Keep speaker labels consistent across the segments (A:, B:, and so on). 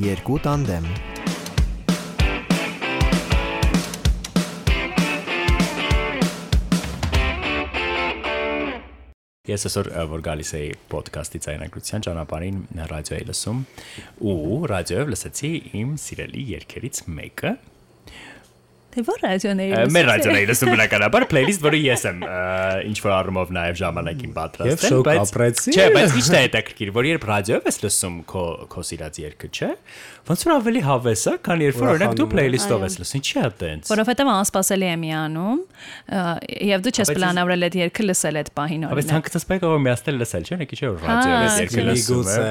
A: երկու տանդեմ։
B: Ես այսօր որ գալիս էի ոդկասթի ցայնագրության ճանապարհին ռադիո էի լսում ու ռադիոյով լսեցի իմ սիրելի երգերից մեկը
C: Թե որ ռադիոների
B: Մեր ռադիոների լսում բնականաբար playlist, որը ես եմ ինչ որ առումով նաև ժամանակին պատրաստել,
D: բայց
B: Չէ, բայց ի՞նչն է հետաքրքիր, որ երբ ռադիոյով ես լսում քո քո սիրած երգը, չէ, ոնց որ ավելի հավես է, քան երբ որ օրինակ դու playlist-ով ես լսում, ինչի՞ է տենց։
C: Որովհետև անսպասելի է միանում, եւ դու չես պլանավորել այդ երգը լսել այդ պահին
B: օրինակ։ Բայց հանկարծ սպայք որ միացնել լսել, չէ՞, եկի չէ որ ռադիոյով ես երգը լսում։
D: Միգուցե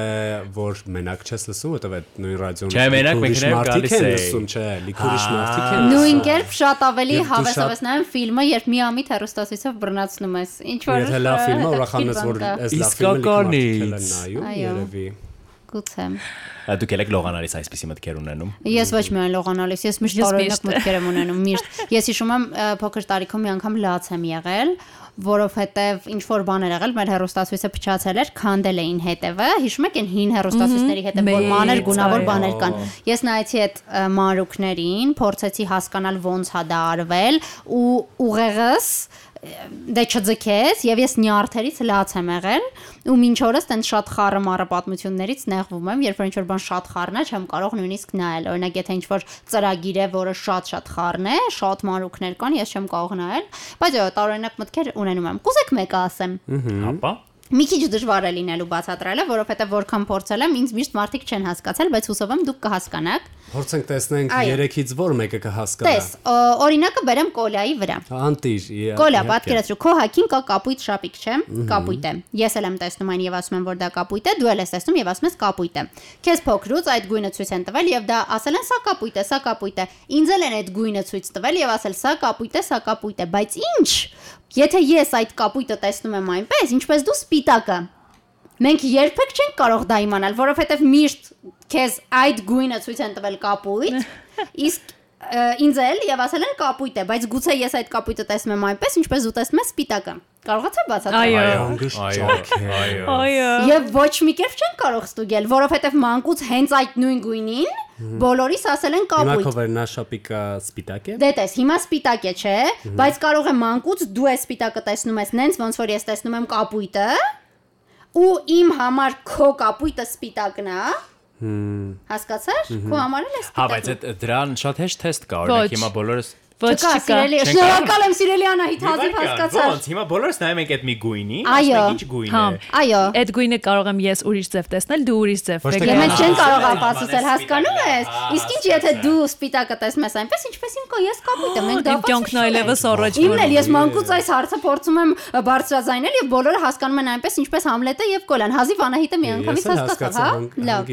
D: որ մենակ չես լսում, այդ նույն ռադիոն
B: Չէ, մենակ մեքենայով գալիս է
D: լսում, չէ, լիքուրիշ մարդիկ են։
E: Նույն կերպ շատ ավելի հավեսով ես նայում ֆիլմը, երբ միամիտ հեռուստացույցով բռնացնում ես։ Ինչ որ
D: Եթե լավ ֆիլմ է, ուրախանում ես, որ այս լավ ֆիլմը լիքը նայում, երևի։
E: Գուցե։
B: Դուք եք լողանալիս այսպեսի մտքեր ունենում։
E: Ես ոչ միայն լողանալիս, ես միշտ տարօրինակ մտքեր եմ ունենում, միշտ։ Ես հիշում եմ փոքր տարիքում մի անգամ լաց եմ եղել, որովհետև ինչ որ բան էր եղել, մեր հերոստացույցը փչացել էր, քանդել էին հետևը։ Հիշում եք այն հին հերոստացույցների հետև որ մանր գունավոր բաներ կան։ Ես նայեցի այդ մանրուկներին, փորձեցի հասկանալ ոնց հա դա արվել ու ուղեղս դե չձգեց եւ ես նյարդերից լաց եմ եղել ու մինչ օրս տենց շատ խառը մարը պատմություններից նեղվում եմ երբ որ ինչ որ բան շատ խառն է չեմ կարող նույնիսկ նայել օրինակ եթե ինչ որ ծրագիր է որը շատ շատ խառն է շատ մանրուքներ կան ես չեմ կարող նայել բայց տարօրինակ մտքեր ունենում եմ կուզեք մեկը ասեմ
B: հապա
E: մի քիչ դժվար է լինելու բացատրելը, որովհետև որքան փորձել եմ, ինձ միշտ մարդիկ չեն հասկացել, բայց հուսով եմ դուք կհասկանաք։
D: Փորձենք տեսնենք 3-ից որ մեկը կհասկանա։
E: Տես, օրինակը բերեմ կոլայի վրա։
D: Անտիր։
E: Կոլա, պատկերացրու, քո հակին կա կապույտ շապիկ, չէ՞։ Կապույտ է։ Ես էլ եմ տեսնում այն եւ ասում եմ, որ դա կապույտ է, դու էլ ես տեսնում եւ ասում ես կապույտ է։ Քեզ փոքրուց այդ գույնը ցույց են տվել եւ դա ասել են սա կապույտ է, սա կապույտ է։ Ինձ էլ են այդ գույնը ցույց տվել եւ ասել սա կապույտ է, սա կապույտ է, բայց ինչ Եթե ես այդ կապույտը տեսնում եմ այնպես, ինչպես դու սպիտակը, մենք երբեք չենք կարող դա իմանալ, որովհետև միշտ քեզ այդ գույնը ցույց են տվել կապույտ, իսկ ինձ էլ եւ ասել են կապույտ է, բայց գուցե ես այդ կապույտը տեսնում եմ այնպես, ինչպես դու տեսնում ես սպիտակը։ Կարողացա բացատրել։
C: Այո։
B: Այո։
C: Այո։
E: Եվ ոչ մի կերպ չեն կարող ստուգել, որովհետև մանկուց հենց այդ նույն գույնին բոլորիս ասել են կապույտ։
D: Հիմա քովերնա շապիկա սպիտակ է։
E: Դե տես, հիմա սպիտակ է, չէ, բայց կարող է մանկուց դու ես սպիտակը տեսնում ես նենց ոնց որ ես տեսնում եմ կապույտը ու իմ համար քո կապույտը սպիտակն է Հասկացար։ Քո համար էլ է սպիտակ։
B: Հա, բայց դրան շատ հեշտ թեստ կա, օրինակ հիմա բոլորս
C: Ոչ
E: Չկա, սիրելի, շնորհակալ եմ սիրելի Անահիտ, հազիվ հասկացար։
B: Ոնց հիմա բոլորս նայում ենք այդ մի գույնի,
E: Այո։
B: ասում ենք ինչ գույն
C: Հա։
B: է։
E: Այո։
C: Այդ գույնը կարող եմ ես ուրիշ ձև տեսնել, դու ուրիշ ձև։
E: մենք չեն կարող ապացուցել, հասկանում ես։ Իսկ ինչ եթե դու սպիտակը տեսնում ես այնպես, ինչպես իմ կո ես կապույտ եմ, մենք դա
C: կյանքն այլևս առաջ
E: Իմն էլ ես մանկուց այս հարցը փորձում եմ բարձրաձայնել եւ բոլորը հասկանում են այնպես ինչպես Համլետը եւ Կոլան։ Հազիվ Անահիտը միանգամից հասկացավ, հա։ Լավ։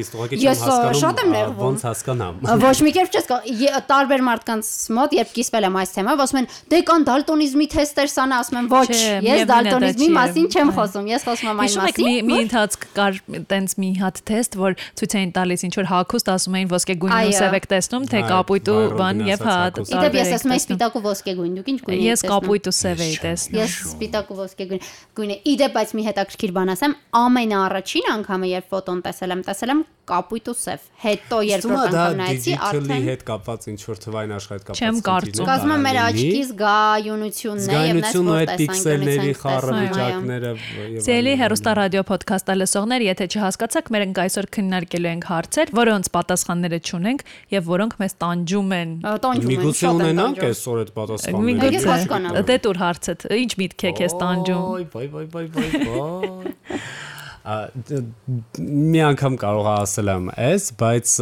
D: Ես
E: շատ եմ ներվում։
D: ոնց հասկանամ։
E: Ոչ մի կերպ չես կարող տարբեր մարդկանց մոտ երբ կիսվել եմ այս թեմայով ասում են դե կան դալտոնիզմի թեստեր սանա ասում եմ ոչ ես դալտոնիզմի մասին չեմ խոսում ես խոսում եմ այն
C: եք մի
E: մասին
C: մի ընթացք կար տենց մի հատ թեստ, որ ցույց էին տալիս ինչ որ հակուստ ասում էին ոսկե գույնն ու սև եք տեսնում, թե կապույտ ու բան եւ հա
E: Իդեպ ես ասում եմ սպիտակ ու ոսկե գույն դուք ինչ գույն եք
C: Ես
E: տեսնում
C: կապույտ ու սև էի տեսնում։
E: Ես սպիտակ ու ոսկե գույն գույն է։ Իդեպ բայց մի հետաքրքիր բան ասեմ, ամենաառաջին անգամը երբ ֆոտոն տեսել եմ, տեսել եմ կապույտ ու սև։ Հետո երկրորդ անգամ նայեցի
D: դիջիտալի
E: արդեն
D: հետ կապված ինչ որ թվային աշխարհ հետ կապված։
C: Չեմ կարծում։
E: Կազմում մեր աչքի զգայունությունն է եւ
D: Զգայունությունը այդ պիքսելների խառը վիճակները եւ
C: Սիրելի հերոստա ռադիո ոդքասթը լսողներ, եթե չհասկացաք, մենք այսօր քննարկելու ենք հարցեր, որոնց պատասխանները չունենք եւ որոնք մեզ տանջում են։
E: Տանջում են,
D: Միգուցե ունենանք այսօր այդ պատասխանները։
C: Միգուցե դե տուր հարցդ, ինչ միտք եք ես տանջում։
D: Ոյ, ոյ, ոյ, ոյ, ոյ, ոյ։ Ա, դ- Մի անգամ կարող ասել եմ այս, բայց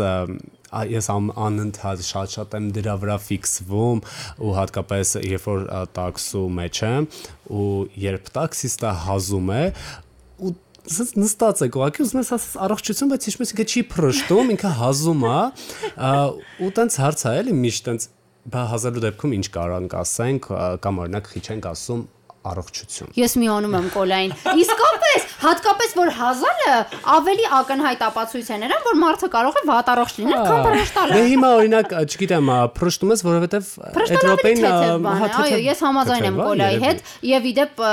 D: ես անընդհատ շատ-շատ եմ դրա վրա ֆիքսվում ու հատկապես երբ որ տաքսու մեջ եմ ու երբ տաքսիստը հազում է ու ասես նստած է ուղղակի ուզում ես ասես առողջություն բայց ինչպես ինքը չի փրշտում ինքը հազում է ու տենց հարց է էլի միշտ տենց բա հազարու դեպքում ինչ կարանք ասենք ա, կամ օրինակ քիչ ենք ասում առողջություն
E: Ես միանում եմ կոլային։ Իսկապես, հատկապես որ հազարը ավելի ակնհայտ ապացույց է նրան, որ մարդը կարող է վատ առողջ լինել, քան բրշտալը։
D: Դե հիմա օրինակ, չգիտեմ, փրշտում ես, որովհետև
E: թեթև բան է։ Այո, ես համաձայն եմ կոլայի հետ եւ իդեպ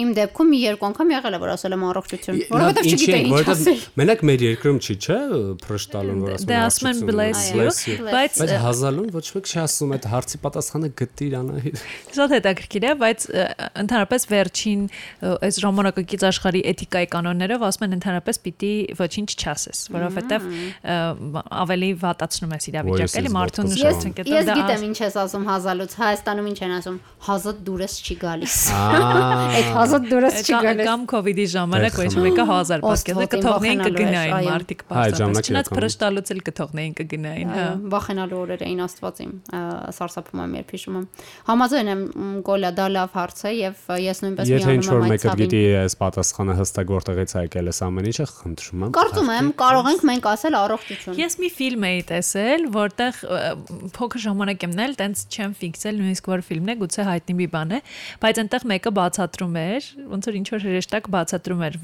E: իմ դեպքում մի երկու անգամ եղել է որ ասել եմ առողջություն, որովհետև չգիտեի ինչ ասել։
D: Մենակ մեր երկրում չի, չէ, փրշտալուն որ ասում
C: Դե ասում են bless you, բայց
D: բայց հազալուն ոչ ոք չի ասում այդ հարցի պատասխանը գտիր Անահիտ։
C: Շատ հետաքրքիր է, բայց ընդհանրապես վերջին այս ռոմանակից աշխարհի էթիկայի կանոններով ասում են ընդհանրապես պիտի ոչինչ չասես, որովհետև ավելի վատացնում ես իրավիճակը, էլի մարդուն նշեցին կետը
E: Ես գիտեմ ինչ ես ասում հազալուց, Հայաստանում ինչ են ասում, հազատ դուրս չի գալիս։ Այդ հազատ դուրս չի գալիս։
C: կամ կոവിഡ്ի ժամանակ ոչ մեկը 1000 պատկեզը
E: Ոստվոտին
C: կթողնեին կգնային մարդիկ պաստատես չնայած փրշտալուց էլ կթողնեին կգնային հա
E: Վախենալու օրեր էին Աստվածին, սարսափում եմ երբ հիշում եմ։ Համաձայն եմ Գոլա, դա լավ հարց է եւ ես նույնպես
D: Եթե ինչ որ
E: միանում եմ այդ
D: մեկը
E: ցավին։
D: գիտի այս պատասխանը հստակ որտեղից է եկել այս ամեն ինչը, խնդրում եմ։
E: Կարծում եմ կարող ենք մենք ասել առողջություն։
C: Ես մի ֆիլմ էի տեսել, որտեղ փոքր ժամանակ եմ նել, տենց չեմ ֆիքսել նույնիսկ որ ֆիլմն է, գուցե հայտնի մի բան է, բայց այնտեղ մեկը բացատրում էր, ոնց որ ինչ որ հրեշտակ բացատրում էր,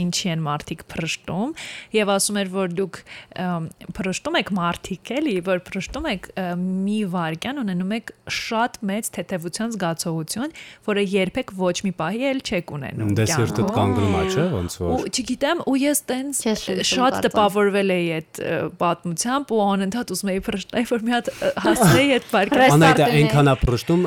C: ինչի են մարդիկ փրշտում եւ ասում էր որ դուք փրշտում եք մարդիկ էլի որ փրշտում եք մի վարքյան ունենում եք շատ մեծ թեթևության զգացողություն որը երբեք ոչ մի պահի էլ չեք ունենում
D: Դեսերտը
C: կյանքում։
D: կանգնում է, չէ, ոնց
C: ու
D: որ։
C: չգիտեմ ու ես տենց շատ տպավորվել էի այդ պատմությամբ ու անընդհատ ուզում էի փրշտել որ մի հատ հասնեի այդ
D: Անայտը
E: է։
D: այնքան է փրշտում,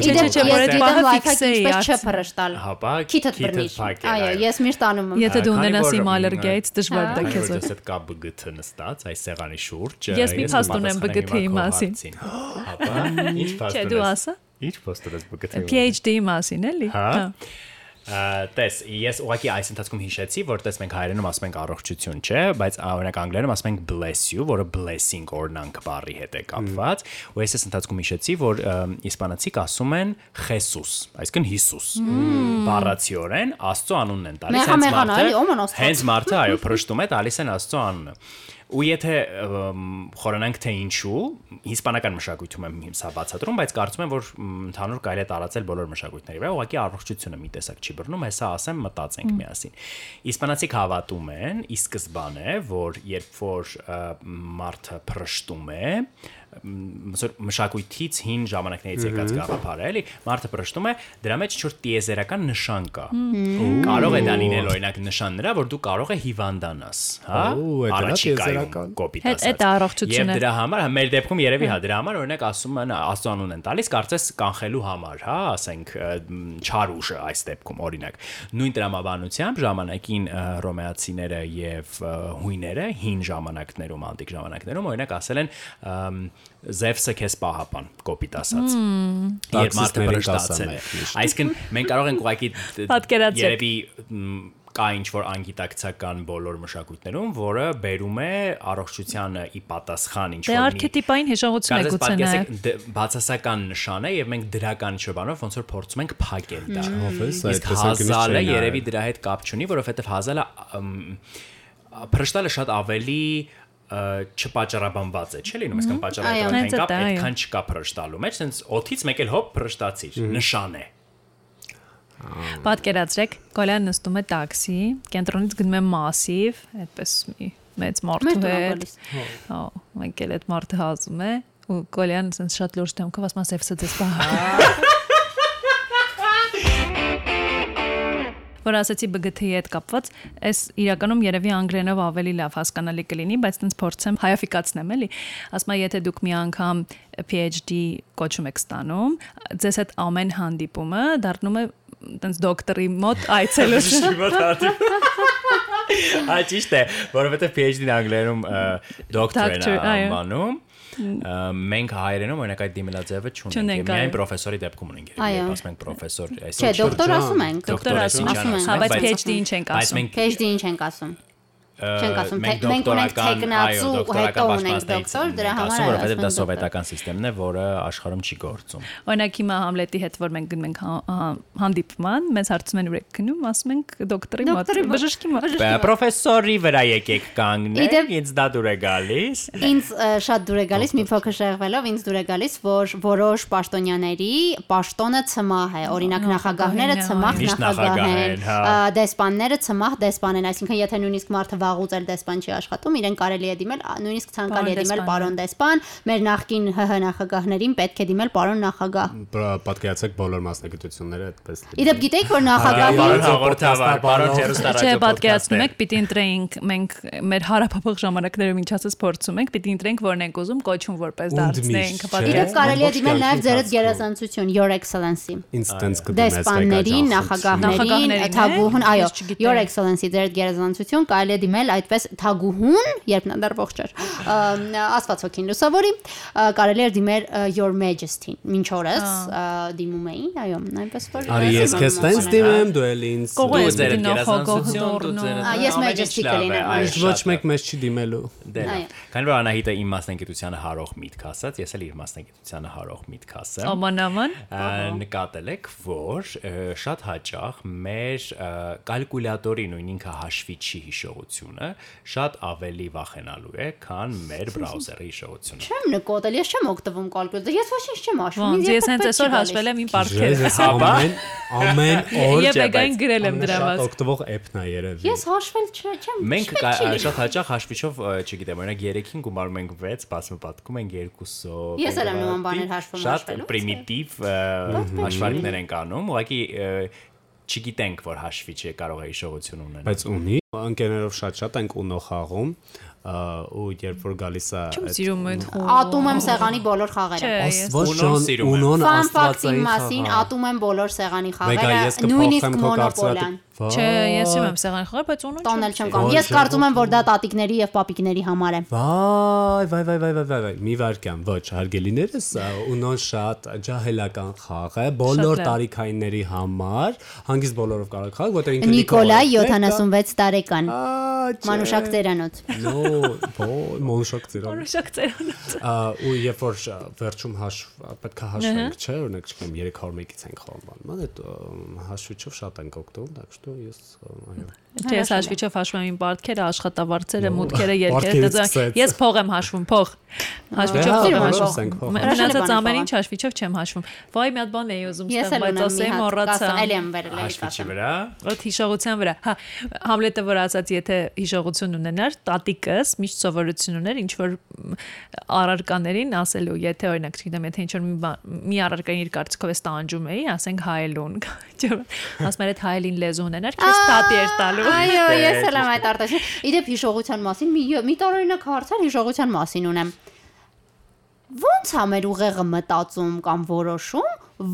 C: Չէ, չէ, չէ, որ այդ
E: գիտեմ լայֆհաք
C: ֆիքսեի,
E: ինչպես
C: արց-
E: չփրշտալ։
B: Հապա
E: Քիթդ բռնի։ Այո, ես միշտ անում եմ։
C: Եթե դու ունենաս իմ ալերգիայից դժվար դա
B: Քանի
C: քեզ
B: դες այդ կա բգթ նստած այս սեղանի շուրջ
C: Ես մի փաստ ունեմ
B: քո
C: մասին։
B: Հապա ինչ փաստ
C: Չէ, դու ասա։
B: Ինչ փաստ ես BGT-ի
C: PhD-ի մասին էլի։
B: Հա։ Ա, Տես, ես ուղղակի այս ընթացքում հիշեցի, որ տես մենք հայերենում ասում ենք առողջություն, չէ, բայց օրինակ անգլերենում ասում ենք bless you, որը blessing օրնանք բառի հետ է կապված, ու ես այս ընթացքում հիշեցի, որ իսպանացիք ասում են Jesus, այսինքն Հիսուս։ Բառացիորեն Աստծո անունն են տալիս,
E: ոմն Աստված։
B: Հենց մարդը, այո, փրշտում է, տալիս են Աստծո անունը։ Ու եթե խորանանք թե ինչու, իսպանական մշակույթում եմ հիմսա բացատրում, բայց կարծում եմ, որ ընդհանուր կարելի է տարածել բոլոր մշակույթների վրա, ուղղակի առողջությունը մի տեսակ չի բռնում, հեսա ասեմ, մտածենք միասին։ Իսպանացիք հավատում են, ի սկզբանե, որ երբ որ մարդը փրշտում է, մշակույթից հին ժամանակներից եկած գաղափար է, էլի, մարդը փրշտում է, դրա մեջ ինչ-որ տիեզերական նշան կա։ Կարող է դա լինել օրինակ նշան նրա, որ դու կարող է հիվանդանաս, հա?
D: Այդ տիեզերական։
B: կոպիտ ասած։
C: է առողջությունը։
B: Եվ դրա համար, հա, մեր դեպքում երևի հա, դրա համար օրինակ ասում են Աստծո անուն են տալիս, կարծես կանխելու համար, հա, ասենք ը, մ, չար ուժը այս դեպքում օրինակ։ Նույն տրամաբանությամբ ժամանակին ռոմեացիները եւ հույները հին ժամանակներում, անտիկ ժամանակներում օրինակ ասել են Զևսը քեզ պահապան, կոպիտ ասած։ Երբ մարդը բրշտացել է։ Այսինքն մենք կարող ենք ուղղակի երևի կա ինչ որ անգիտակցական բոլոր մշակույթներում, որը բերում է առողջությանը ի պատասխան ինչ
C: Դե
B: որ մի-
C: արքետիպային հիշողություն է գուցե նաև։
B: դ- բացասական նշան է եւ մենք դրական չբանով ոնց որ փորձում ենք փակել դա։ Իսկ հազալը երևի դրա հետ կապ չունի, որովհետեւ հազալը ըմ, փրշտալը շատ ավելի չպաճառաբանված է, չէ՞ լինում, այսինքն պատճառաբանական կապ այդքան չկա փրշտալու մեջ, sense օթից մեկ էլ հոп փրշտացիր, նշան է։
C: Պատկերացրեք, Կոլյան նստում է տաքսի, կենտրոնից գնում է massive, այդպես մի մեծ մարդու հետ։ Հա, մենք էլ այդ մարդը հազում է ու Կոլյան sense շատ լուրջ դեմքով ասում է, «Սա ձեզ բա»։ որ ասացի BGT-ի հետ կապված, այս իրականում երևի անգլերենով ավելի լավ հասկանալի կլինի, բայց տենց փորձեմ հայաֆիկացնեմ, էլի։ Ասում եմ, եթե դուք մի անգամ PhD կոչում եք ստանում, ձեզ այդ ամեն հանդիպումը դառնում է տենց դոկտորի մոտ այցելություն։
B: Ա ճիշտ է, որովհետեւ PhD-ն անգլերենում դոկտոր է անվանում։ Մենք հայերենում օրինակ այդ դիմելաձևը չունենք։ Միայն պրոֆեսորի դեպքում ունենք։ Երբ ասում ենք պրոֆեսոր, այս
E: Չէ, դոկտոր ասում ենք։
C: Դոկտոր ասում
E: ենք,
C: Հա, բայց PhD ինչ ենք ասում։
E: PhD ինչ ենք ասում։ Չենք ասում, թե- մենք ունենք
B: այո, դոկտորական
E: հետո ունենք դոկտոր, դրա համար
B: ասում, որովհետեւ դա սովետական համակարգն է, որը աշխարհում չի գործում։
C: Օրինակ հիմա Համլետի հետ որ մենք գնում ենք հա- հա- հանդիպման, մեզ հարցում են ուրեք գնում, ասում ենք դոկտորի մոտ, բժշկի մոտ։
B: Պրոֆեսորի վրա եկեք կանգնեք, ինձ դա դուր է գալիս։
E: Ինձ շատ դուր է գալիս մի փոքր շեղվելով, ինձ դուր է գալիս, որ որոշ պաշտոնյաների պաշտոնը ցմահ է, օրինակ նախագահները ցմահ նախագահ են, դեսպանները ցմահ դեսպան են, այսինքն եթե նույնիսկ մարդը վաղուց էլ դեսպան չի աշխատում, իրեն կարելի է դիմել, նույնիսկ ցանկալի է դիմել պարոն դեսպան, մեր նախկին ՀՀ նախագահներին պետք է դիմել պարոն նախագահ։
D: Պատկերացեք բոլոր մասնագիտությունները այդպես։
E: Իդեպ գիտեիք որ նախագահի
B: Պարոն հաղորդավար, պարոն
C: Չէ,
B: հերոստարաձո
C: պատկերացնում եք, պիտի ընտրեինք մենք մեր հարաբերող ժամանակներում ինչ ասած փորձում ենք, պիտի ընտրենք որն ենք ուզում կոչում որպես դարձնենք,
D: չէ։
E: Իդեպ կարելի է դիմել նաև ձերդ գերազանցություն Your Excellency։
D: ինստանս կդիմես
E: դեսպաններին, նախագահներին, թագուհուն, այո, Your Excellency ձեր գերազանցություն կարելի է դիմել այդպես թագուհուն, երբ նա դեռ ողջ էր։ Աստված հոգին լուսավորի, կարելի է դիմել Your Majesty-ին։ Մինչ օրս դիմում էին, այո, այնպես որ
D: Արի ես քեզ տենց դիմեմ, դու էլ ինձ։
C: ես
B: ձեր գերազանցություն, դու ձեր
E: ես Majesty կլինեմ,
B: շատ
D: ոչ մեկ մեզ չի դիմելու։
B: Դե Քանի որ Անահիտը իմ մասնագիտությանը հարող միտք ասաց, ես էլ իր մասնագիտությանը հարող միտք ասեմ։
C: Աման աման։
B: Ա, նկատել եք, որ շատ հաճախ մեր կալկուլյատորի նույն ինքը հաշվիչի հիշողությունը շատ ավելի վախենալու է, քան մեր բրաուզերի հիշողությունը։
E: Չեմ նկոտել, ես չեմ օգտվում կալկուլյատոր։ Ես ոչինչ չեմ հաշվում։
C: Ոնց
E: ինձ
C: ես հենց այսօր հաշվել եմ իմ պարտքերը։
D: ամեն ամեն օր
C: եկային
B: բայց
C: գրել եմ դրա
D: շատ
C: մաս։
D: օգտվող app-ն է երևի։
E: Ես հաշվել չեմ։
B: Մենք շատ հաճախ հաշվիչով, չգիտեմ, օրինակ 3-ին գումարում ենք 6, բացում պատկում ենք 2-ով։
E: Ես էլ եմ նման բաներ հաշվում
B: Շատ
E: հաշվելուց,
B: պրիմիտիվ հաշվարկներ ենք անում, ուղղակի չգիտենք, որ հաշվիչը կարող է հիշողություն ունենալ։
D: Բայց ունի ընկերներով շատ-շատ ենք ունո խաղում ու երբ որ գալիս է
C: Չեմ
D: այդ-
C: սիրում այդ խաղ։
E: Ատում եմ սեղանի բոլոր խաղերը։
C: Չէ, ես
D: Ոչ
B: Ունոն եմ։
D: ունոն
E: Ֆան ֆակտի
D: աստվածային
E: մասին ատում եմ բոլոր սեղանի խաղերը, նույնիսկ մոնոպոլիան։
C: Չէ, ես չեմ սեղան խաղ, բայց ունու
E: Տոնել չեմ
D: Ոչ,
E: կամ։ Ես
D: չէ,
E: կարծում եմ,
D: ոչ,
E: որ դա տատիկների եւ պապիկների համար է։
D: Վայ, վայ, վայ, վայ, վայ, վայ, վայ, մի վարքան, ոչ, հարգելիներս, ա, ունոն շատ ջահելական խաղ է, բոլոր
C: լավ։
D: տարիքայինների համար, հանգիստ բոլորով կարող խաղալ, որտեղ ինքը
E: Նիկոլայ 76 տարեկան։
D: Ա,
E: Մանուշակ ծերանոց։
D: No, ոչ, մանուշակ ծերան։
C: Որոշակ ծերանոց։
D: Ա, ու երբ որ շ- վերջում հաշվ պետք է հաշվենք, չէ, օրինակ չգիտեմ 301-ից ենք խորման, ման այդ ըմ, հաշվիչով շատ ենք օգտվում, так что ես ըմ, այո։
C: Չէ, ես հաշվիչով հաշվում եմ իմ պարտքերը, աշխատավարձերը, մուտքերը, երկերը,
D: սկսեց։
C: ես փող եմ հաշվում, փող։ Հաշվիչով
D: Դե,
C: չեմ
D: հա,
C: հաշվում։ Մնացած ամեն ինչ հաշվիչով չեմ հաշվում։ Վայ, մի հատ բան էի ուզում
E: էլ
C: բայց ասեմ մոռացա։
E: էլի եմ վերել, էլի
B: Հաշվիչի վրա
C: Ոդ հիշողության վրա։ Հա, Համլետը որ ասաց, եթե հիշողություն ունենար, տատիկս միշտ սովորություն ուներ ինչ որ առարկաներին ասելու, եթե օրինակ, չգիտեմ, եթե ինչ որ մի բան- մի առարկային իր կարծիքով էս տանջում էի, ասենք հայելուն։ Ասում էր այդ հայելին լեզու ունենար, քեզ տատի էր տալու։
E: Այո,
B: Դե,
E: ես էլ եմ այդ արտաշին։ Իդեպ հիշողության մասին մի մի տարօրինակ հարց էր հիշողության մասին ունեմ։ Ոնց է մեր ուղեղը մտածում կամ որոշում,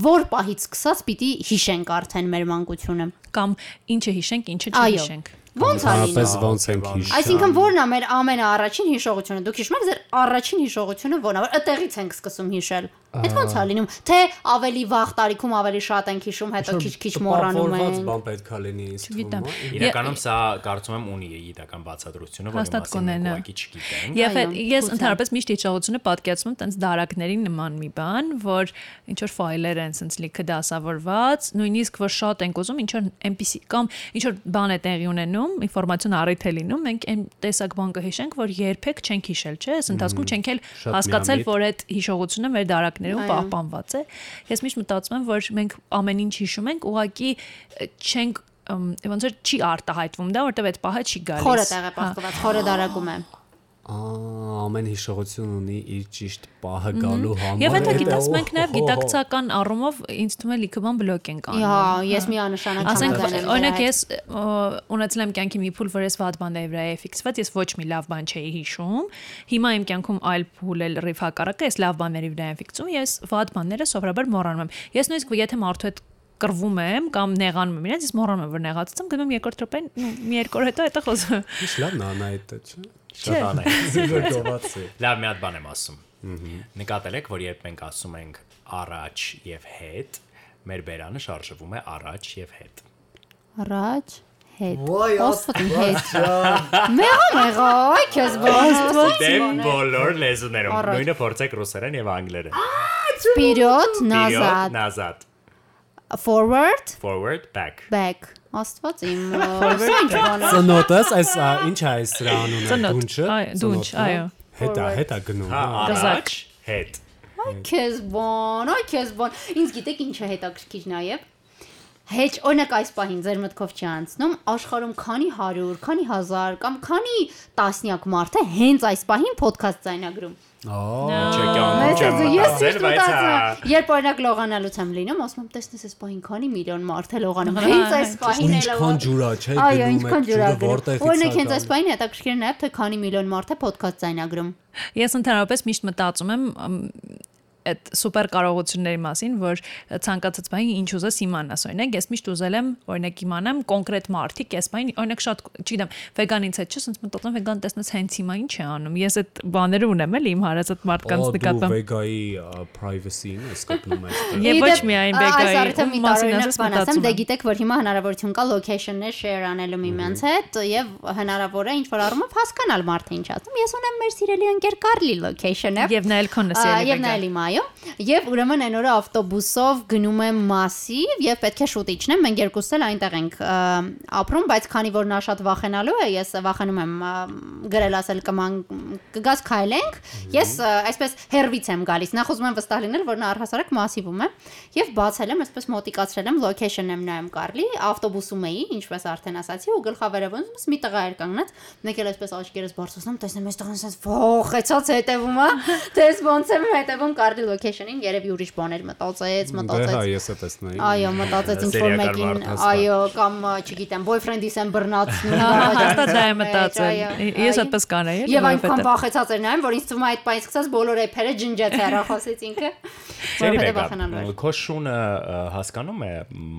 E: որ պահից սկսած պիտի հիշենք արդեն մեր մանկությունը։
C: Կամ ինչը հիշենք, ինչը
E: Այո։
C: չհիշենք։
E: Ոնց է լինում։
D: Ապես ոնց ենք հիշում։
E: Այսինքն ո՞րն է մեր ամենաառաջին հիշողությունը։ Դուք հիշում եք ձեր առաջին հիշողությունը ո՞րն է, որ այդտեղից ենք սկսում հիշել։ Այդ ոնց է լինում։ Թե ավելի վաղ տարիքում ավելի շատ ենք հիշում, հետո քիչ-քիչ մոռանում ենք։
D: բան պետք է լինի ինձ թվում։
B: Իրականում սա կարծում եմ ունի իրական բացատրությունը,
C: Հաստատ
B: մասին ուղղակի չգիտենք։
C: Եվ ես ընդհանրապես միշտ հիշողությունը պատկերացնում եմ տենց դարակների նման մի բան, որ ինչ որ ֆայլեր են սենց լիքը դասավորված, նույնիսկ որ շատ ենք ուզում ինչ որ այնպեսի կամ ինչ որ բան է տեղի ունենում, ինֆորմացիոն առիթ է լինում, մենք այն տեսակ բան կհիշենք, որ երբեք չենք հիշել, չէ՞, այս ընթացքում չենք էլ հասկացել, որ այդ հիշողությունը մեր դարակներում պահպանված է։ Ես միշտ մտածում եմ, որ մենք ամեն ինչ հիշում ենք, ուղղակի չենք ոնց որ չի արտահայտվում դա, որտեվ այդ պահը չի գալիս։
E: Խորը տեղ է
C: Հա։
E: պահկված, խորը դարակում է։
D: ամեն հիշողություն ունի իր ճիշտ պահը գալու համար։
C: Եվ հետո գիտես մենք նաև գիտակցական առումով ինձ թվում է լիքը բան բլոկ ենք անում։
E: Հա, ես միանշանակ չեմ դեմ
C: օրինակ ես ունեցել եմ կյանքի մի փուլ, որ ես վատ բաների վրա էի ֆիքսված, ես ոչ մի լավ բան չէի հիշում։ Հիմա իմ կյանքում այլ փուլ էլ ռիվ հակառակը, ես լավ բաների վրա եմ ֆիքսում, ես վատ բաները սովորաբար մոռանում եմ։ Ես նույնիսկ եթե մարդու հետ կռվում եմ կամ նեղանում եմ իրենց, ես մոռանում եմ որ նեղացած եմ, գնում երկրորդ րոպեն, մի երկու օր հետո հետո խոսում։
D: Ինչ լավն է նա այդ չէ։
B: Շատան է։
D: Զիվերտոված է։
B: Լավ, մի հատ բան եմ ասում։ Նկատել եք, որ երբ մենք ասում ենք առաջ եւ հետ, մեր բերանը շարժվում է առաջ եւ հետ։
E: Առաջ հետ։ Ոստվքին հետ։ Մեղա մեղա, քեզ բոստվքին։
B: Դեմ բոլոր
E: լեզուներով։
B: Նույնը փորձեք ռուսերեն եւ անգլերեն։ Spirit
E: nazad։
B: Nazad։
E: Forward։
B: Forward, back։
E: Back։ Աստված իմ
D: Ծնոտս, այս ինչ է այս սրա անունը, դունչը։
C: այո, դունչ,
D: ծնոտը։
C: այո։
D: Հետա, հետա գնում։
B: Հա,
D: հա։
B: առաջ, հետ։
E: Քեզ բան, այ քեզ բան։ Ինձ գիտեք ինչ է հետաքրքիր նաև։ հեչ օրինակ այս պահին ձեր մտքով չի անցնում աշխարհում քանի 100, քանի 1000 կամ քանի տասնյակ մարդ է հենց այս պահին ոդքասթ ձայնագրում։ Ես
B: հա,
E: Երբ օրինակ լողանալուց եմ լինում, ասում եմ, տեսնես այս պահին քանի միլիոն մարդ է լողանում։ Հենց այս պահին է
D: Ինչքան ջուրա, չէ, գնում ջուրը
E: գնում։
D: որտեղից
E: Օրինակ
D: է
E: հենց այս պահին հետաքրքիր է նաև թե քանի միլիոն մարդ է ոդքասթ ձայնագրում։
C: Ես ընդհանրապես միշտ մտածում եմ այդ սուպեր կարողությունների մասին, որ ցանկացած բանի ինչ ուզես իմանաս, օրինակ, ես միշտ ուզել եմ, օրինակ իմանամ կոնկրետ մարդիկ, այս բանի, օրինակ շատ, չգիտեմ, վեգանից հետ չէ, ասես մտածում վեգան տեսնես հենց հիմա ինչ է անում։ Ես այդ բաները ունեմ էլի իմ հարած այդ մարդկանց
D: Ո, դու
C: նկատմամբ։
D: վեգայի privacy-ին ես կապնում այստեղ։
C: Եվ ոչ միայն վեգայի, մասին ասես մտածում
E: դե
C: եմ։
E: գիտեք, որ հիմա հնարավորություն կա location-ներ share անելու միմյանց հետ եւ հնարավոր է ինչ որ առումով հասկանալ մարդը ինչ ասում։ Ես ունեմ մեր սիրելի ընկեր Կարլի location-ը։
C: Եվ նա էլ քո
E: Ա,
C: նսելի
E: Եվ նայել իմ այո։ Եվ ուրեմն այն օրը ավտոբուսով գնում եմ Մասիվ եւ պետք է շուտ իջնեմ։ Մենք երկուսս էլ այնտեղ ենք ապրում, բայց քանի որ նա շատ վախենալու է, ես վախենում եմ գրել ասել կման կգաս քայլենք։ Ես այսպես հերվից եմ գալիս։ Նախ ուզում եմ վստահ լինել, որ նա առհասարակ Մասիվում է եւ բացել եմ, այսպես մոտիկացրել եմ location եմ նայում Կարլի, ավտոբուսում էի, ինչպես արդեն ասացի, ու գլխավերևում մի տղա էր կանգնած։ Մեկ էլ այսպես աչքերս բարձրացնում, տեսնում այս տղան ասես վոխեցած հետևում է։ Դες ոնց եմ հետևում Կարլի location-ին, երևի ուրիշ բաներ մտածեց,
D: Դե հա,
E: մտածեց։
D: ես է տեսնայի։
E: Այո, մտածեց ինչ որ մեկին, այո, կամ չգիտեմ, boyfriend-իս եմ բռնացնում։
C: Հաստատ դա է մտածել։ Ես
E: այո։
C: այդպես կանեի,
E: Եվ այնքան վախեցած էր նայում, որ ինձ թվում է այդ պայից սկսած բոլոր էփերը ջնջեց հեռախոսից ինքը։ Վախենալու էր։
B: քո շունը հասկանում է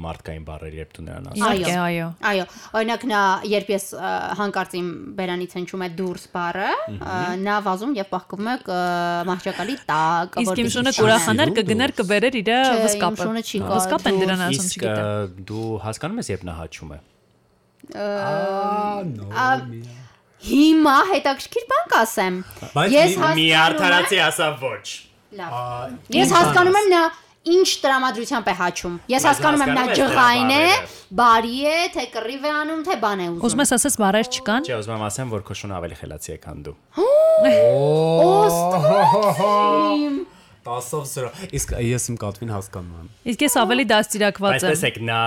B: մարդկային բառեր, երբ դու նրան ասում
C: Իհարկե, այո։
E: Այո, օրինակ նա երբ ես ա, հանկարծ իմ բերանից հնչում է դուրս բառը, ա, նա վազում եւ պահկվում է մահճակալի տակ,
C: Իսկ իմ շունը կուրախանար կգներ կբերեր իր վսկապը։
E: շունը չի գա,
C: Վսկապ են դրան ասում, չգիտեմ։
B: դու հասկանում ես, երբ նա հաչում է։
E: Հիմա հետաքրքիր բան կասեմ։ Ես
D: մի-
E: հասկանում
B: Մի
E: եմ-
B: արդարացի ասա ոչ։
E: Լավ։ Ես հասկանում եմ նա ինչ տրամադրությամբ է հաչում։ Ես հասկանում եմ նա ջղային է, բարի է, թե կռիվ է անում, թե բան է ուզում։
C: Ուզում ես ասես բարեր չկան։
B: Չէ, ուզում եմ ասեմ, որ քո շունը ավելի խելացի է, քան դու։
E: Ոստիմ։
D: 10-ով 0։ Իսկ ես իմ կատվին հասկանում եմ։
C: Իսկ ես ավելի դաստիարակված
B: Բայց
C: եմ։
B: տեսեք, նա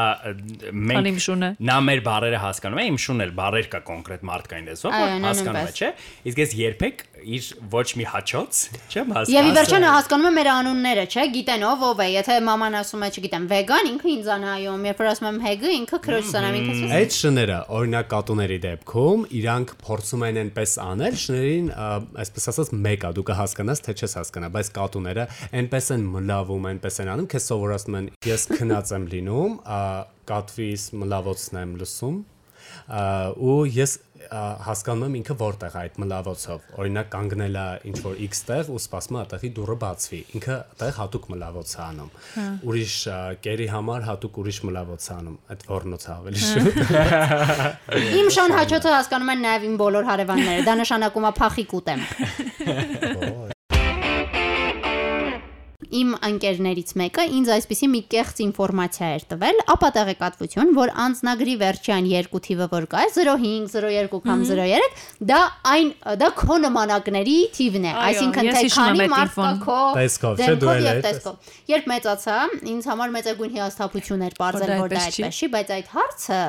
B: մենք նա մեր բարերը հասկանում է, իմ շունն էլ բարեր կա կոնկրետ մարդկային
E: Այո,
B: որ հասկանում է, չէ։ Իսկ ես երբեք իր ոչ մի հաչոց չեմ հասկանում։
E: Եվ ի վերջո նա հասկանում է մեր անունները, չէ՞, գիտեն ով ով է։ Եթե մաման ասում է, չգիտեմ, վեգան, ինքը ինձ անայում, երբ որ ասում եմ հեգը, ինքը քրոջս անայում, ինքը ասում է
D: Այդ շները, օրինակ կատուների դեպքում, իրանք փորձում են այնպես անել, շներին, այսպես ասած, մեկա, դու կհասկանաս, թե չես հասկանա, բայց կատուները այնպես են մլավում, այնպես են անում, քեզ սովորացնում են, ես քնած եմ լինում, կատվիս մլավոցն եմ լսում, ու ես հասկանում եմ ինքը որտեղ այդ մլավոցով։ Օրինակ կանգնել է ինչ որ X տեղ ու սպասում է այդտեղի դուռը բացվի։ Ինքը այդտեղ հատուկ մլավոց է անում։ Ուրիշ ա, կերի համար հատուկ ուրիշ մլավոց է անում։ Այդ ոռնոց է ավելի շուտ։
E: Իմ շան հաչոցը հասկանում են նաև իմ բոլոր հարևանները։ Դա նշանակում է փախիկ ուտեմ։ Իմ ընկերներից մեկը ինձ այսպեսի մի կեղծ ինֆորմացիա էր տվել, ապա տեղեկատվություն, որ անձնագրի վերջյան երկու թիվը որ կա, 05, 02 կամ 03, դա այն դա քո նմանակների թիվն է, այսինքն թե քանի մարդ կա քո
D: Տեսքով, չէ՞, դու էլ
E: տեսքով։ Երբ մեծացա, ինձ համար մեծագույն հիասթափություն էր բարձել,
C: Որ դա այդպես չի,
E: բայց այդ հարցը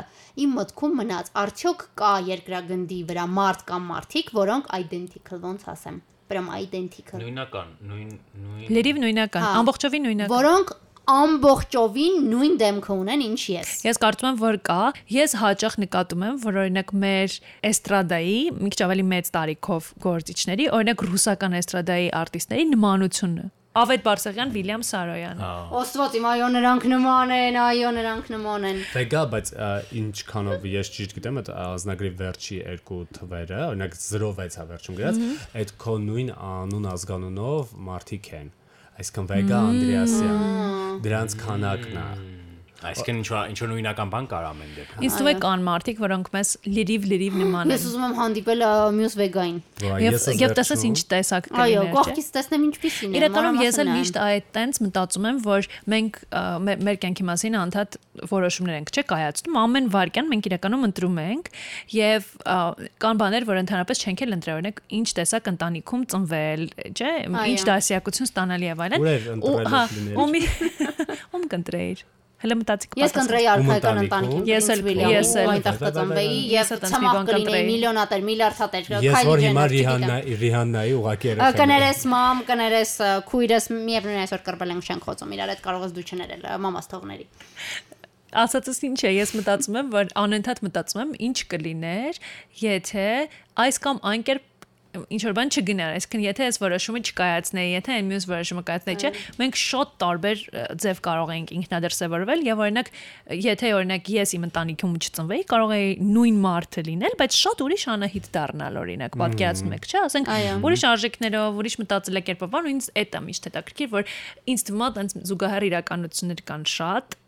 E: իմ մտքում մնաց, արդյոք կա երկրագնդի վրա մարդ կամ մարդիկ, որոնք identical ոնց ասեմ, պրոմ identical։
B: Նույնական, նույն նույն
C: Լրիվ նույնական,
E: հա,
C: ամբողջովին նույնական։
E: Որոնք ամբողջովին նույն դեմքը ունեն ինչ ես։
C: Ես կարծում եմ, որ կա։ Ես հաճախ նկատում եմ, որ օրինակ մեր էստրադայի մի քիչ ավելի մեծ տարիքով գործիչների, օրինակ ռուսական էստրադայի արտիստների նմանությունը Ավետ Բարսեղյան, Վիլյամ Սարոյան։
E: Ոստված իմ այո նրանք նման են, այո նրանք նման են։
D: Վեգա, բայց ա, ինչքանով ես ճիշտ գիտեմ, այդ ազնագրի վերջի երկու թվերը, օրինակ 0.6 է վերջում գրած, այդ քո նույն անուն ազգանունով մարդիկ են։ Այսինքն Վեգա Անդրեասյան։ Դրանց քանակն է։
B: Այսինքն ինչ ինչ որ նույնական բան կար ամեն դեպքում։
C: Ինձ թվում է կան մարդիկ, որոնք մեզ լրիվ լրիվ նման
E: Ես
C: են։
E: ուզում եմ հանդիպել մյուս վեգային։
C: Եվ եւ տեսած ինչ տեսակ
E: Այո,
C: կլիներ, չէ՞։
E: կողքից տեսնեմ ինչպեսին է։
C: Իրականում ես էլ միշտ այդ տենց մտածում եմ, որ մենք մեր կյանքի մասին անդադ որոշումներ ենք, չէ, կայացնում, ամեն վարքյան մենք իրականում ընտրում ենք եւ կան բաներ, որ ընդհանրապես չենք էլ ընտրել, օրինակ ինչ տեսակ ընտանիքում ծնվել, չէ, ինչ
E: Այո։
C: դասյակություն ստանալի եւ այլն։ Ու, հա,
D: լինել։
C: ու մի ում կընտրեիր։ Հələ մտածի
E: Ես կընտրեի արքայական ընտանիքին
C: Ես էլ- ես էլ-
E: այնտեղ կծնվեի
C: Ես
E: եւ ցամաք կլինեի միլիոնատեր, միլիարդատեր,
D: Ես որ հիմա Ռիհաննա Ռիհաննայի ուղակի երեխա։
E: Կներես մամ, կներես ա, քույրս միևնույն այսօր կրբել ենք շենք խոցում, իրար հետ կարող ես դու չներել մամաս թողների։
C: ասածս ինչ է, ես մտածում եմ, որ անընդհատ մտածում եմ, ինչ կլիներ, եթե այս կամ այն կերպ ինչ որ բան չգնար, այսինքն եթե այս որոշումը չկայացնեի, եթե այն մյուս որոշումը կայացնեի, չէ, մենք շատ տարբեր ձև կարող ենք ինքնադրսևորվել եւ օրինակ եթե օրինակ ես իմ ընտանիքում չծնվեի, կարող էի նույն մարդը լինել, բայց շատ ուրիշ անահիտ դառնալ օրինակ, պատկերացնում եք, չէ, ասենք ուրիշ արժեքներով, ուրիշ մտածելակերպով, ու ինձ այդ է միշտ հետաքրքիր, որ ինձ թվում է այնց զուգահեռ իրականություններ կան շատ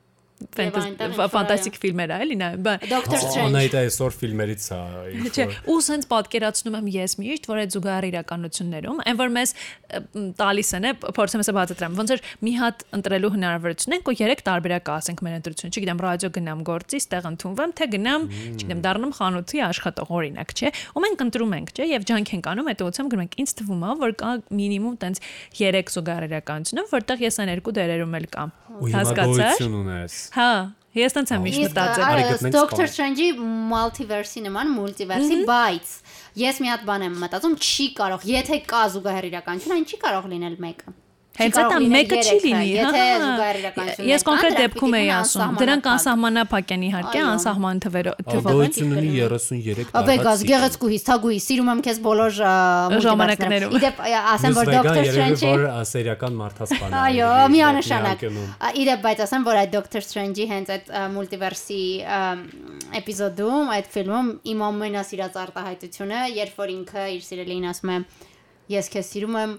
C: ֆանտաստիկ ֆիլմեր է, էլի նա,
E: Doctor Strange։
D: Անայդ այսօր ֆիլմերից է ինչ
C: Չէ, ու սենց պատկերացնում եմ ես միշտ, որ այդ զուգահեռ իրականություններում, այն որ մեզ տալիս են, է, փորձեմ հեսա բացատրեմ, ոնց որ մի հատ ընտրելու հնարավորություն ենք, ու երեք տարբերակ ասենք մեր ընտրությունը, չգիտեմ, ռադիո գնամ գործի, ստեղ ընդունվեմ, թե գնամ, չգիտեմ, դառնամ խանութի աշխատող օրինակ, չէ։ Ու մենք ընտրում ենք, չէ, եւ ջանք ենք անում, այդ ուղղությամբ գնում ենք։ Ինձ թվում է, որ կա մինիմում տենց 3 զուգահեռ իրականություն, որտեղ ես այն երկու դերերում էլ կամ։
D: ու հիմա
C: Հասկացա՞ր։
D: գոյություն ունես։
C: Հա, ես տենց եմ միշտ մտածել։
D: սպան։
E: Strange-ի multiverse-ի նման մուլտիվերսի, բայց ես մի հատ բան եմ մտածում, չի կարող, եթե կա զուգահեռ իրականություն, այն չի կարող լինել մեկը։
C: Հենց այդ մեկը չի լինի,
E: Եթե
C: հա։
E: զուգահեռ իրականություն
C: Ես կոնկրետ դեպքում էի ասում, դրանք
E: անսահմանափակ։
C: են իհարկե, անսահման թվերով թվով։
D: Գոյություն ունի 33
E: Վեգաս, գեղեցկուհիս, թագուհի, սիրում եմ քեզ բոլոր
C: Ժամանակներում։
E: Իդեպ ասեմ, որ Doctor Strange-ի
D: որ սերիական մարդասպան է։
E: Այո, միանշանակ։ Իդեպ բայց ասեմ, որ այդ Doctor Strange-ի հենց այդ մուլտիվերսի էպիզոդում, այդ ֆիլմում իմ ամենասիրած արտահայտությունը, երբ որ ինքը իր սիրելին ասում է ես քեզ սիրում եմ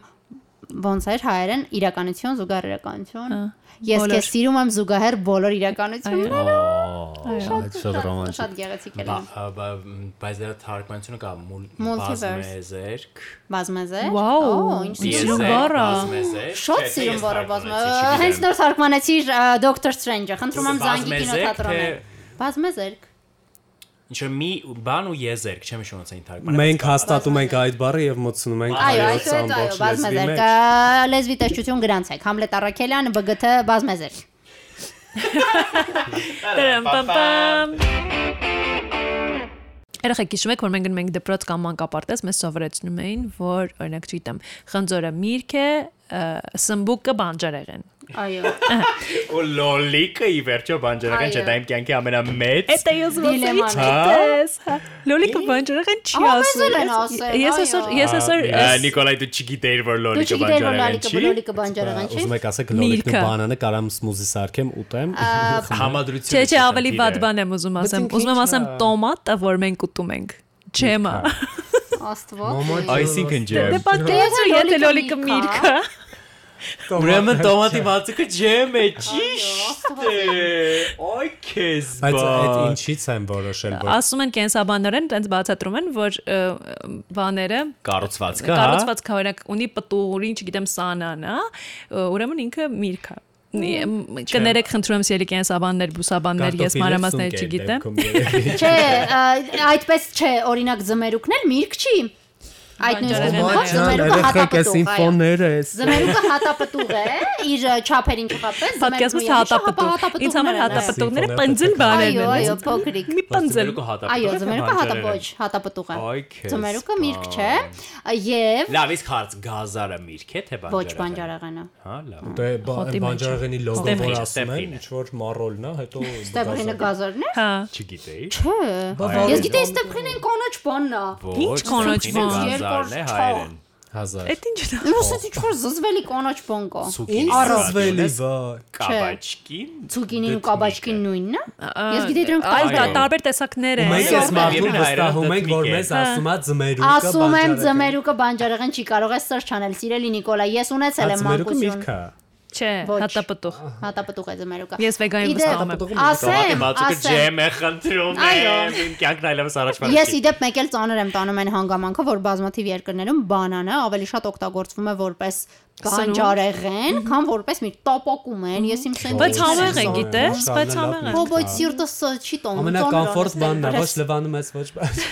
E: ոնց էր հայերեն իրականություն զուգահեռ իրականություն ես քեզ սիրում եմ զուգահեռ բոլոր իրականությունները
D: Այդ շատ ռոմանտիկ։
E: շատ գեղեցիկ է
B: Բա- բա- Բայց դրա թարգմանությունը կա բազմեզերք։
E: բազմեզ է
C: Վաու,
E: ինչ
C: սիրուն
E: սիրուն
C: բառը։
B: բազմեզերք։
E: Շատ
B: ես
E: բառը
B: չգիտեմ։
E: հենց նոր թարգմանեցի Doctor Strange-ը խնդրում եմ զանգի
B: Բազմեզերք,
E: կինոթատրոնը բազմեզերք
B: Ինչը մի բան ու եզերք, չեմ հիշում ոնց էին թարգմանում։
D: Մենք հաստատում ենք այդ բառը եւ մտցնում ենք
E: Այո,
D: հայոց ամբողջ լեզվի մեջ։
E: լեզվի տեսչություն գրանցեք Համլետ Արաքելյան ԲԳԹ բազմեզերք
C: Տերեմ պամ պամ։ Երեք հիշում եք, որ մենք գնում ենք դպրոց կամ մանկապարտեզ, մեզ սովորեցնում էին, որ օրինակ չգիտեմ, խնձորը միրգ է, սմբուկը բանջարեղեն։
E: Այո
B: Ու լոլիկը ի վերջո բանջարական չէ, դա իմ կյանքի ամենամեծ
E: Դիլեման
C: ոսի
E: է։
C: չտես։ հա։ Լոլիկը բանջարեղեն չի ասում։ Ես-
E: ասել,
C: Ես
E: այո։
C: այսօր ես այսօր
B: Նիկոլայ դու չգիտեիր որ լոլիկը
E: լալիկը
B: չի։
E: բլոլիկը բանջարեղեն չի
D: Ուզում եք ասեք լոլիկն ու բանանը կարամ սմուզի սարքեմ ուտեմ։
B: Համադրությունը։
C: Չէ, չէ, ավելի վատ բան եմ ուզում ասեմ։ Ուզում եմ ասեմ տոմատը, որ մենք ուտում ենք։ Ջեմը։
E: Աստված
B: Այսինքն ջեմ։
C: Դե պատկերացրու, եթե
E: լոլիկը
C: լոլիկը
E: միրգ ա։
C: միրգը։
B: Ուրեմն տոմատի բացիկը ջեմ է, ճիշտ է։ Ոյ քեզ
D: Բայց այդ
B: բա։
D: ինչից են որոշել որ
C: Ասում են կենսաբանորեն, տենց բացատրում են, որ բաները
B: Կառուցվածքը, հա։
C: կառուցվածքը օրինակ ունի պտուղ, չգիտեմ, սանան, հա, ուրեմն ինքը միրգ է։ Կներեք խնդրում եմ սիրելի կենսաբաններ, բուսաբաններ, ես մանրամասներ չգիտեմ։
E: Չէ, այդպես չէ, օրինակ ձմերուկն էլ միրգ չի։ Այդ նույն
C: Բանջարեղենը
E: սկզբունքով
C: է։
E: ձմերուկը հատապտուղ է։ այո։
D: ես։
E: Ձմերուկը հատապտուղ է, իր չափերին չխապես,
C: Պատկերացնես հատապտուղ։ Ինձ համար հատապտուղները
D: է,
C: պնձլ բաներ
E: Այո,
C: են։
E: այո, փոքրիկ։
C: Մի պնձլ։
E: Այո, ձմերուկը հատապոչ, հատապտուղ է։ Ձմերուկը միրգ չէ, եւ
B: Լավ, իսկ հարց գազարը միրգ է թե բանջարեղեն։
E: ոչ բանջարեղենը։
B: Հա, լավ։
D: Դե բանջարեղենի լոգոն որ ասում են, ինչ որ մարոլն է, հետո
E: Ստեփրինը գազարն է։
C: Հա։
B: Չգիտեի։
E: Չէ։ Ես գիտեի ստեփրինը կանոչ բանն է։
B: Ոչ,
C: կանոչ բան։
B: Գազարն է
E: Երկար
B: հայերեն։
D: հազար։
C: Այդ ինչ է։
E: Ուսից ինչ որ զզվելի կանոչ բան կա։
D: Առազվելի վա։
B: կաբաչկին։
E: Ցուկինին ու կաբաչկին նույնն է։ Ես գիտեի դրանք
C: Այլ
E: տարբեր
C: տարբեր տեսակներ են։
D: Մենք ես մարդուն վստահում ենք, որ մեզ ասում է ձմերուկը
E: Ասում եմ
D: բանջարեղեն։
E: ձմերուկը բանջարեղեն չի կարող է սրճ անել, սիրելի Նիկոլա, ես ունեցել եմ
D: Ձմերուկը
E: մանկություն։
D: միրգ է։
C: Չէ, հատապտուղ։
E: Հատապտուղ է ձմերուկը։
C: Ես վեգանին վստահում եմ։
E: Ասեմ, ասեմ։
B: ջեմ է խնդրում
E: Այո։
B: եմ։ Իմ կյանքն այլևս առաջ
E: Ես իդեպ մեկ էլ ծանր եմ տանում այն հանգամանքը, որ բազմաթիվ երկրներում բանանը ավելի շատ օգտագործվում է որպես բանջարեղեն, քան որպես մի տապակում են։ Ես իմ սենդվիչ
C: Բայց համեղ է, գիտես, բայց համեղ է։
E: Ո բայց սիրտս չի տոնում։
D: Ամենակոմֆորտ բանն է, ոչ լվանում ես ոչ բան։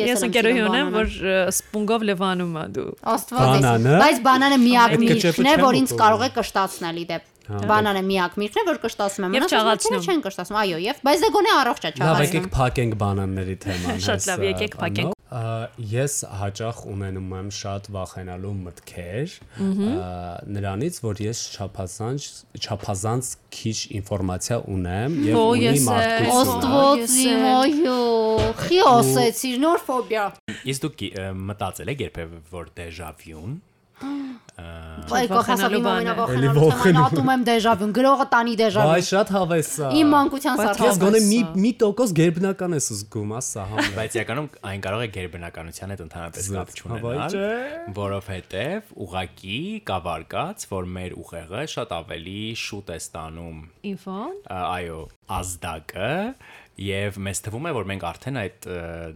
C: Ես ընկերուհի ունեմ, որ սպունգով լվանում է դու։
E: Աստված
D: Բանանը?
E: Բայց բանանը միակ միրգն է, որ ինձ կարող է կշտացնել իդեպ։ Բանանը միակ միրգն է, որ կշտացում եմ։
C: Եվ չաղացնում։
E: չեն կշտացում, այո, եւ բայց դե գոնե առողջ է
D: Լավ, եկեք
E: չաղացնում։
D: փակենք բանանների թեման։
C: Շատ լավ, եկեք փակենք։
D: Ես հաճախ ունենում եմ շատ վախենալու մտքեր նրանից, որ ես չափազանց չափազանց քիչ ինֆորմացիա ունեմ եւ ունի մարդկությունը։
E: Ոստվոցի մոյո, խի ասեցի, նոր ֆոբիա։
B: Իսկ դուք մտածել եք երբևէ որ դեժավյուն
E: Այ կոխասավի
C: բան է։
E: ամենավախենալու
D: Էլի
E: թեման ատում եմ դեժավյուն, գրողը տանի դեժավյուն։
D: շատ հավես է։
E: Իմ մանկության
C: Բայց
E: սարքած։
D: Ես գոնե մի մի տոկոս գերբնական ես զգում, ասա համ։
B: բայց իրականում այն կարող է գերբնականության հետ ընդհանրապես կապ չունենալ որովհետև ուղակի կավարկած որ մեր ուղեղը շատ ավելի շուտ է ստանում
C: Ինֆոն։
B: այո ազդակը եւ մեզ թվում է որ մենք արդեն այդ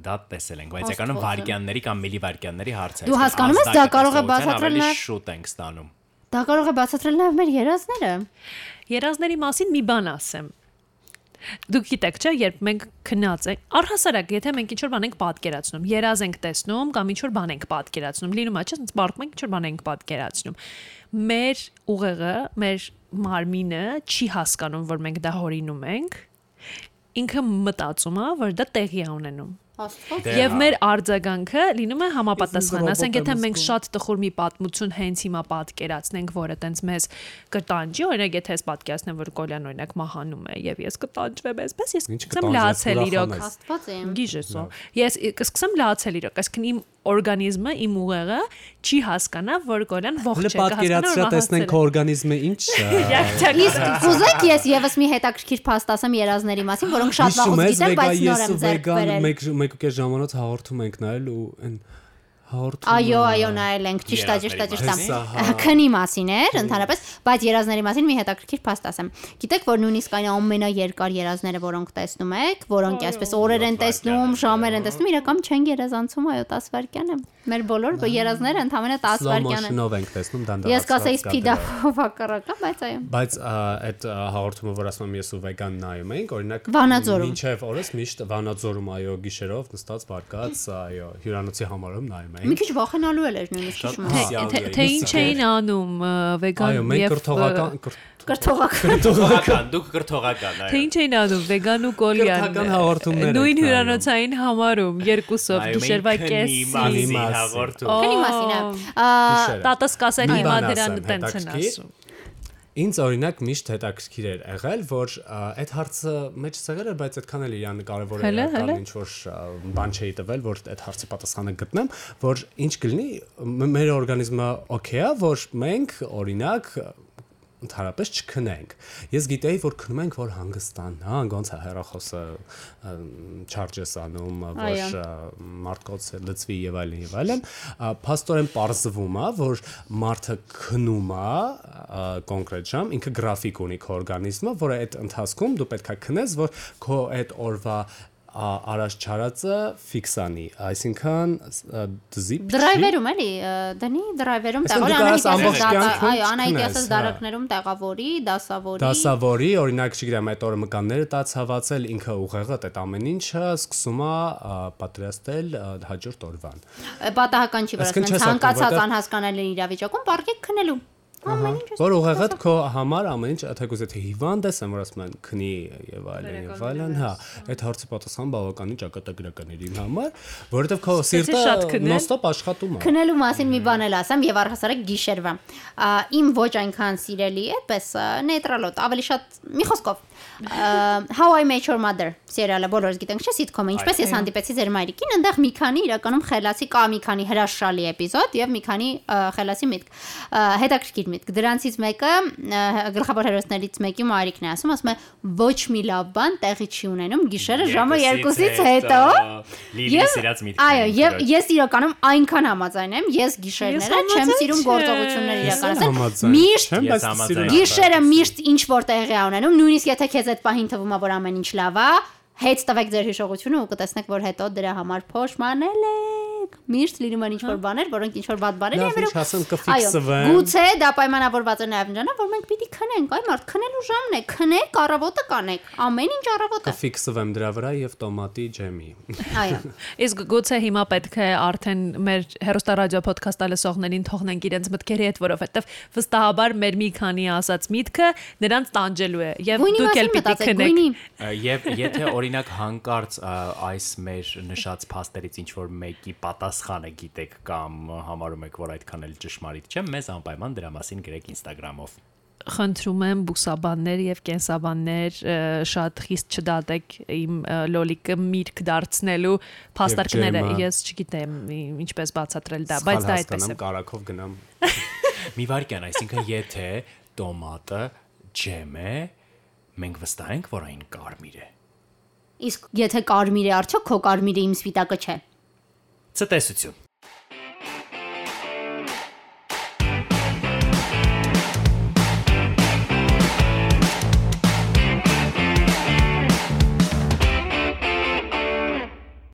B: դա տեսել ենք բայց
E: իմ։
B: վարքյանների կամ միլիվարքյանների հարց է
E: Դու հասկանում ես, դա կարող է բացատրել
B: ավելի
E: նաև-
B: շուտ ենք ստանում
E: Դա կարող է բացատրել նաև մեր երազները։
C: Երազների մասին մի բան ասեմ։ Դուք գիտեք, չէ, երբ մենք քնած ենք, առհասարակ, եթե մենք ինչ-որ բան ենք պատկերացնում, երազ ենք տեսնում կամ ինչ-որ բան ենք պատկերացնում, լինում է, չէ, ինձ բարկում ենք ինչ-որ բան ենք պատկերացնում։ Մեր ուղեղը, մեր մարմինը չի հասկանում, որ մենք դա հորինում ենք։ Ինքը մտածում է, որ դա տեղի է ունենում։
E: Աստված։
B: Դե
C: Եվ
B: հա։
C: մեր արձագանքը լինում է համապատասխան, ասենք եթե մենք շատ տխուր մի պատմություն հենց հիմա պատկերացնենք, որը տենց մեզ կտանջի, օրինակ եթե ես պատկերացնեմ, որ Կոլյան օրինակ մահանում է եւ ես կտանջվեմ այսպես, ես
D: կտանջես,
C: լացել իրոք։
E: Աստված իմ։
C: Գիժեսո։ Ես կսկսեմ լացել իրոք, այսինքն իմ օրգանիզմը, իմ ուղեղը չի հասկանա, որ Կոլյան ողջ
D: Հələ
C: է, կհասկանա,
D: պատկերացրա
C: որ
D: տեսնենք քո օրգանիզմը ինչ է։
E: Իսկ կուզեք ես եւս մի հետաքրքիր փաստ ասեմ երազների մասին, որոնք շատ վաղուց գիտեմ, բայց նոր եմ ձեռք բերել։
D: մեկ մեկ ու կես ժամանոց հաղորդում ենք նայել ու այն հաղորդում
E: Այո, այո, նայել ենք, ճիշտ է, ճիշտ է, ճիշտ է։
D: մասին։
E: Քնի մասին էր, ընդհանրապես, բայց երազների մասին մի հետաքրքիր փաստ ասեմ։ Գիտեք, որ նույնիսկ այն ամենաերկար երազները, որոնք տեսնում եք, որոնք այսպես օրեր են տեսնում, ժամեր են տեսնում, իրական չեն երազանցում, այո, 10 վայրկյան է։ Մեր բոլոր երազները ընդհանրապես 10
D: slow
E: վայրկյան են։
D: motion-ով ենք տեսնում դանդաղ։
E: Ես կասեի սպիդափով հակառակը, բայց այո։
D: Բայց այդ հաղորդումը, որ ասում եմ ես ու վեգան նայում ենք, օրինակ մինչև օրս միշտ Վանաձորում այո գիշերով նստած վարկած, այո, հյուրանոցի համարում նայում
E: Մի
D: ենք։
E: քիչ վախենալու էլ էր նույնիսկ հիշում եմ։
C: Թե- թե- Թե ինչ էին անում վեգան
D: Այո, մենք
C: եւ
D: կրթողական կրթ-
E: Կրթողական։
B: կրթողական դուք կրթողական
C: Թե
B: այո
C: ինչ էին անում վեգան ու կոլյան։
D: Կրթական հաղորդումներ
C: Նույն հյուրանոցային համարում երկուսով
B: քնի
C: կեսի։
B: հաղորդում
E: Քնի մասին է։
C: Տատս կասել
D: Մի
C: հիմա դրան տենց են ասում։
D: Ինձ օրինակ միշտ հետաքրքիր էր եղել, որ այդ հարցը մեջ ցեղել էր, բայց այդքան էլ իրան կարևոր էր կամ ինչ որ բան չէի տվել, որ այդ հարցի պատասխանը գտնեմ, որ ինչ կլինի մեր օրգանիզմը օքեյ է, որ մենք օրինակ ընդհանրապես չքնենք։ Ես գիտեի, որ քնում ենք, որ հանգստանա, ոնց է հերախոսը չարջես անում, որ մարդկոցը լծվի եւ այլն եւ այլն, փաստորեն parzվում է, որ մարդը քնում է կոնկրետ ժամ, ինքը գրաֆիկ ունի քո օրգանիզմը, որը այդ ընթացքում դու պետքա քնես, որ քո այդ օրվա առաջ չարածը ֆիքսանի, այսինքն ա, զիպ չի,
E: Դրայվերում էլի դնի դրայվերում տեղավորի
D: դու
E: անահիտի ասես
D: կարաս ամբողջ կյանքում քնես, հա։ Դասավորի, օրինակ, չգիտեմ, այդ
E: դարակներում տեղավորի, դասավորի
D: օրը մկանները տացավացել, ինքը ուղեղը այդ ամեն ինչը սկսում է պատրաստել հաջորդ օրվան։
E: պատահական չի,
D: չես
E: ցանկացած անհասկանալի իրավիճակում պարկեք քնելու։ Ամեն ինչ
D: Որ ուղեղդ քո համար ամեն ինչ, թեկուզ եթե հիվանդ ես, որ ասում են քնի եւ այլն եւ այլն, հա, այդ հարցի պատասխան բավականին ճակատագրական էր իմ համար, որովհետեւ քո սիրտը նոստոպ աշխատում է։
E: Քնելու մասին մի բան էլ ասեմ եւ առհասարակ գիշերվա։ Իմ ոչ այնքան սիրելի, այդպես ա, նեյտրալոտ, ավելի շատ մի խոսքով How I Met Your Mother սերիալը բոլորս գիտենք, չէ՞, սիտկոմը, ինչպես ես հանդիպեցի ձեր մայրիկին, այնտեղ մի քանի իրականում խելացի կա մի քանի հրաշալի էպիզոդ եւ մի քանի խելացի միտք։ Ա, Հետաքրքիր միտք։ Դրանցից մեկը գլխավոր հերոսներից մեկի մայրիկն է ասում, ասում է ոչ մի լավ բան տեղի չի ունենում գիշերը ժամը 2-ից հետո։
B: լիլի
E: Եվ-
B: սիրած միտքն
E: Այո, եւ ես իրականում այնքան համաձայն եմ, ես գիշերները չեմ սիրում գործողություններ իրականացնել։ Միշտ Գիշերը միշտ ինչ որ տեղի է ունենում, նույնիսկ եթե քեզ այդ պահին թվում է որ ամեն ինչ լավ է, հետ տվեք ձեր հիշողությունը ու կտեսնեք որ հետո դրա համար փոշմանել է չունենք։ Միշտ լինում են ինչ-որ բաներ, որոնք ինչ-որ բադ բաներ են
D: ինչ ասեմ, կֆիքսվեն։
E: Գուցե դա պայմանավորված է նաև նրանով, որ մենք պիտի քնենք, այ մարդ, քնելու ժամն է, քնեք, առավոտը կանեք, ամեն ինչ առավոտը։
D: Կֆիքսվեմ դրա վրա եւ տոմատի ջեմի։
E: Այո։
C: Իսկ գուցե հիմա պետք է արդեն մեր հերոստարադիո ոդքասթը լսողներին թողնենք իրենց մտքերի հետ, որովհետև վստահաբար մեր մի քանի ասած միտքը նրանց տանջելու է եւ դուք էլ պիտի քնեք։
B: Եվ եթե օրինակ հանկարծ այս մեր նշած փաստերից ինչ որ մեկի պատասխանը գիտեք կամ համարում եք, որ այդքան էլ ճշմարիտ չէ, մեզ անպայման դրա մասին գրեք Instagram-ով։
C: խնդրում եմ բուսաբաններ եւ կենսաբաններ շատ խիստ չդատեք իմ լոլիկը միրգ դարձնելու փաստարկները ես չգիտեմ ինչպես բացատրել դա բայց դա այդպես է
D: կարակով գնամ։
B: Մի վարքյան, այսինքն եթե տոմատը ջեմ է, մենք վստահ ենք, որ այն կարմիր է։
E: Իսկ եթե կարմիր է, արդյոք քո կարմիրը իմ սպիտակը չէ։
B: Ցտեսություն։